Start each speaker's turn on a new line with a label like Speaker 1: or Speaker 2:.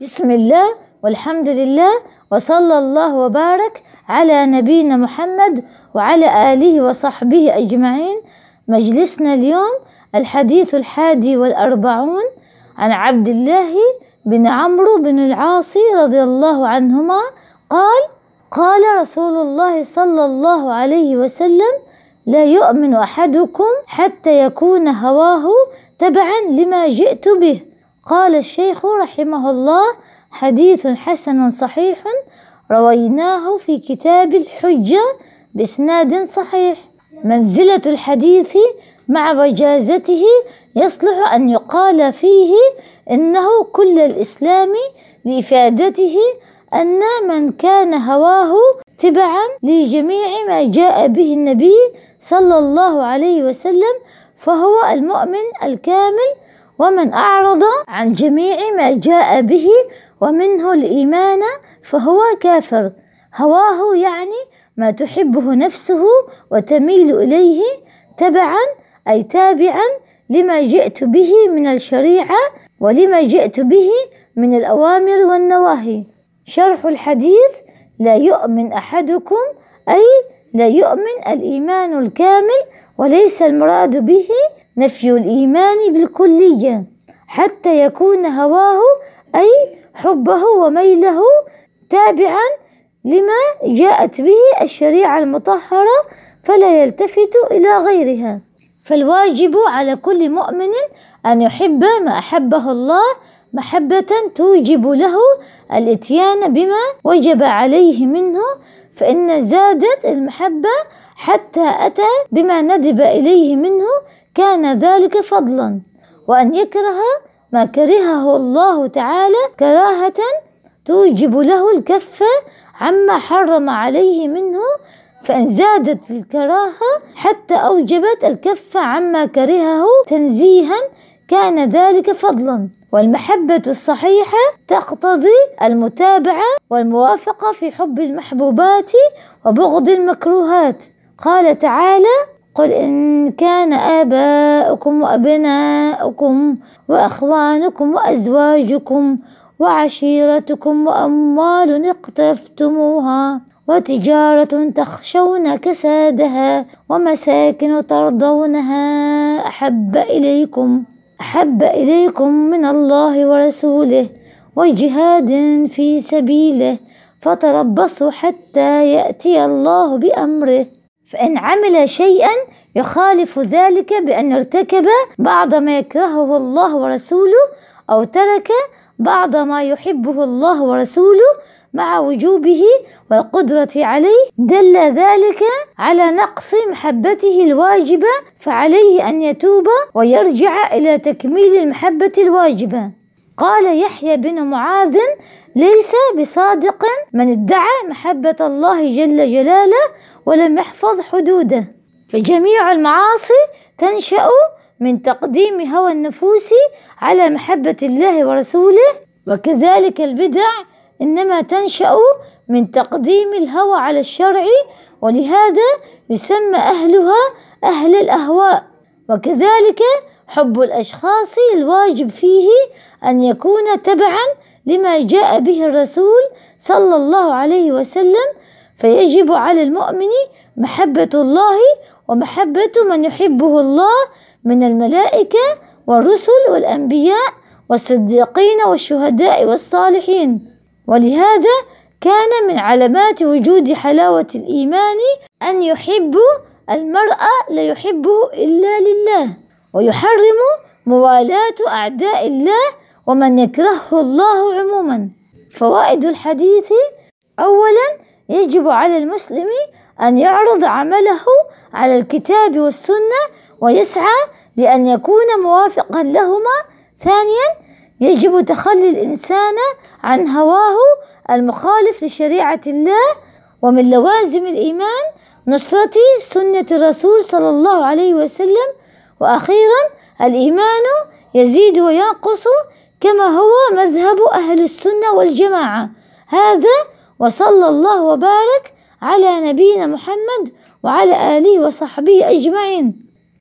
Speaker 1: بسم الله والحمد لله وصلى الله وبارك على نبينا محمد وعلى آله وصحبه أجمعين. مجلسنا اليوم الحديث الحادي والأربعون عن عبد الله بن عمرو بن العاص رضي الله عنهما قال قال رسول الله صلى الله عليه وسلم لا يؤمن أحدكم حتى يكون هواه تبعا لما جئت به. قال الشيخ رحمه الله حديث حسن صحيح رويناه في كتاب الحجة بإسناد صحيح. منزلة الحديث مع وجازته يصلح أن يقال فيه إنه كل الإسلام لإفادته أن من كان هواه تبعا لجميع ما جاء به النبي صلى الله عليه وسلم فهو المؤمن الكامل ومن أعرض عن جميع ما جاء به ومنه الإيمان فهو كافر. هواه يعني ما تحبه نفسه وتميل إليه تبعا أي تابعا لما جئت به من الشريعة ولما جئت به من الأوامر والنواهي. شرح الحديث لا يؤمن أحدكم أي لا يؤمن الإيمان الكامل وليس المراد به نفي الإيمان بالكلية حتى يكون هواه أي حبه وميله تابعا لما جاءت به الشريعة المطهرة فلا يلتفت إلى غيرها. فالواجب على كل مؤمن أن يحب ما أحبه الله محبة توجب له الإتيان بما وجب عليه منه فإن زادت المحبة حتى أتى بما ندب إليه منه كان ذلك فضلا. وأن يكره ما كرهه الله تعالى كراهة توجب له الكف عما حرم عليه منه فإن زادت الكراهة حتى أوجبت الكف عما كرهه تنزيها كان ذلك فضلا. والمحبة الصحيحة تقتضي المتابعة والموافقة في حب المحبوبات وبغض المكروهات. قال تعالى قل إن كان آباؤكم وأبناؤكم وأخوانكم وأزواجكم وعشيرتكم وأموال اقتفتموها وتجارة تخشون كسادها ومساكن ترضونها أحب إليكم أحب إليكم من الله ورسوله وجهاد في سبيله فتربصوا حتى يأتي الله بأمره. فإن عمل شيئا يخالف ذلك بأن ارتكب بعض ما يكرهه الله ورسوله أو ترك بعض ما يحبه الله ورسوله مع وجوبه والقدرة عليه دل ذلك على نقص محبته الواجبة فعليه أن يتوب ويرجع إلى تكميل المحبة الواجبة. قال يحيى بن معاذ ليس بصادق من ادعى محبة الله جل جلاله ولم يحفظ حدوده فجميع المعاصي تنشأ من تقديم هوى النفوس على محبة الله ورسوله وكذلك البدع إنما تنشأ من تقديم الهوى على الشرع ولهذا يسمى أهلها أهل الأهواء. وكذلك حب الأشخاص الواجب فيه أن يكون تبعا لما جاء به الرسول صلى الله عليه وسلم فيجب على المؤمن محبة الله ومحبة من يحبه الله من الملائكة والرسل والأنبياء والصديقين والشهداء والصالحين. ولهذا كان من علامات وجود حلاوة الإيمان أن يحب المرء لا يحبه إلا لله ويحرم موالاة أعداء الله ومن يكرهه الله عموما. فوائد الحديث أولا يجب على المسلم أن يعرض عمله على الكتاب والسنة ويسعى لأن يكون موافقا لهما. ثانيا يجب تخلي الإنسان عن هواه المخالف لشريعة الله. ومن لوازم الإيمان نصرة سنة الرسول صلى الله عليه وسلم. وأخيرا الإيمان يزيد وينقص كما هو مذهب أهل السنة والجماعة. هذا وصلى الله وبارك على نبينا محمد وعلى آله وصحبه أجمعين.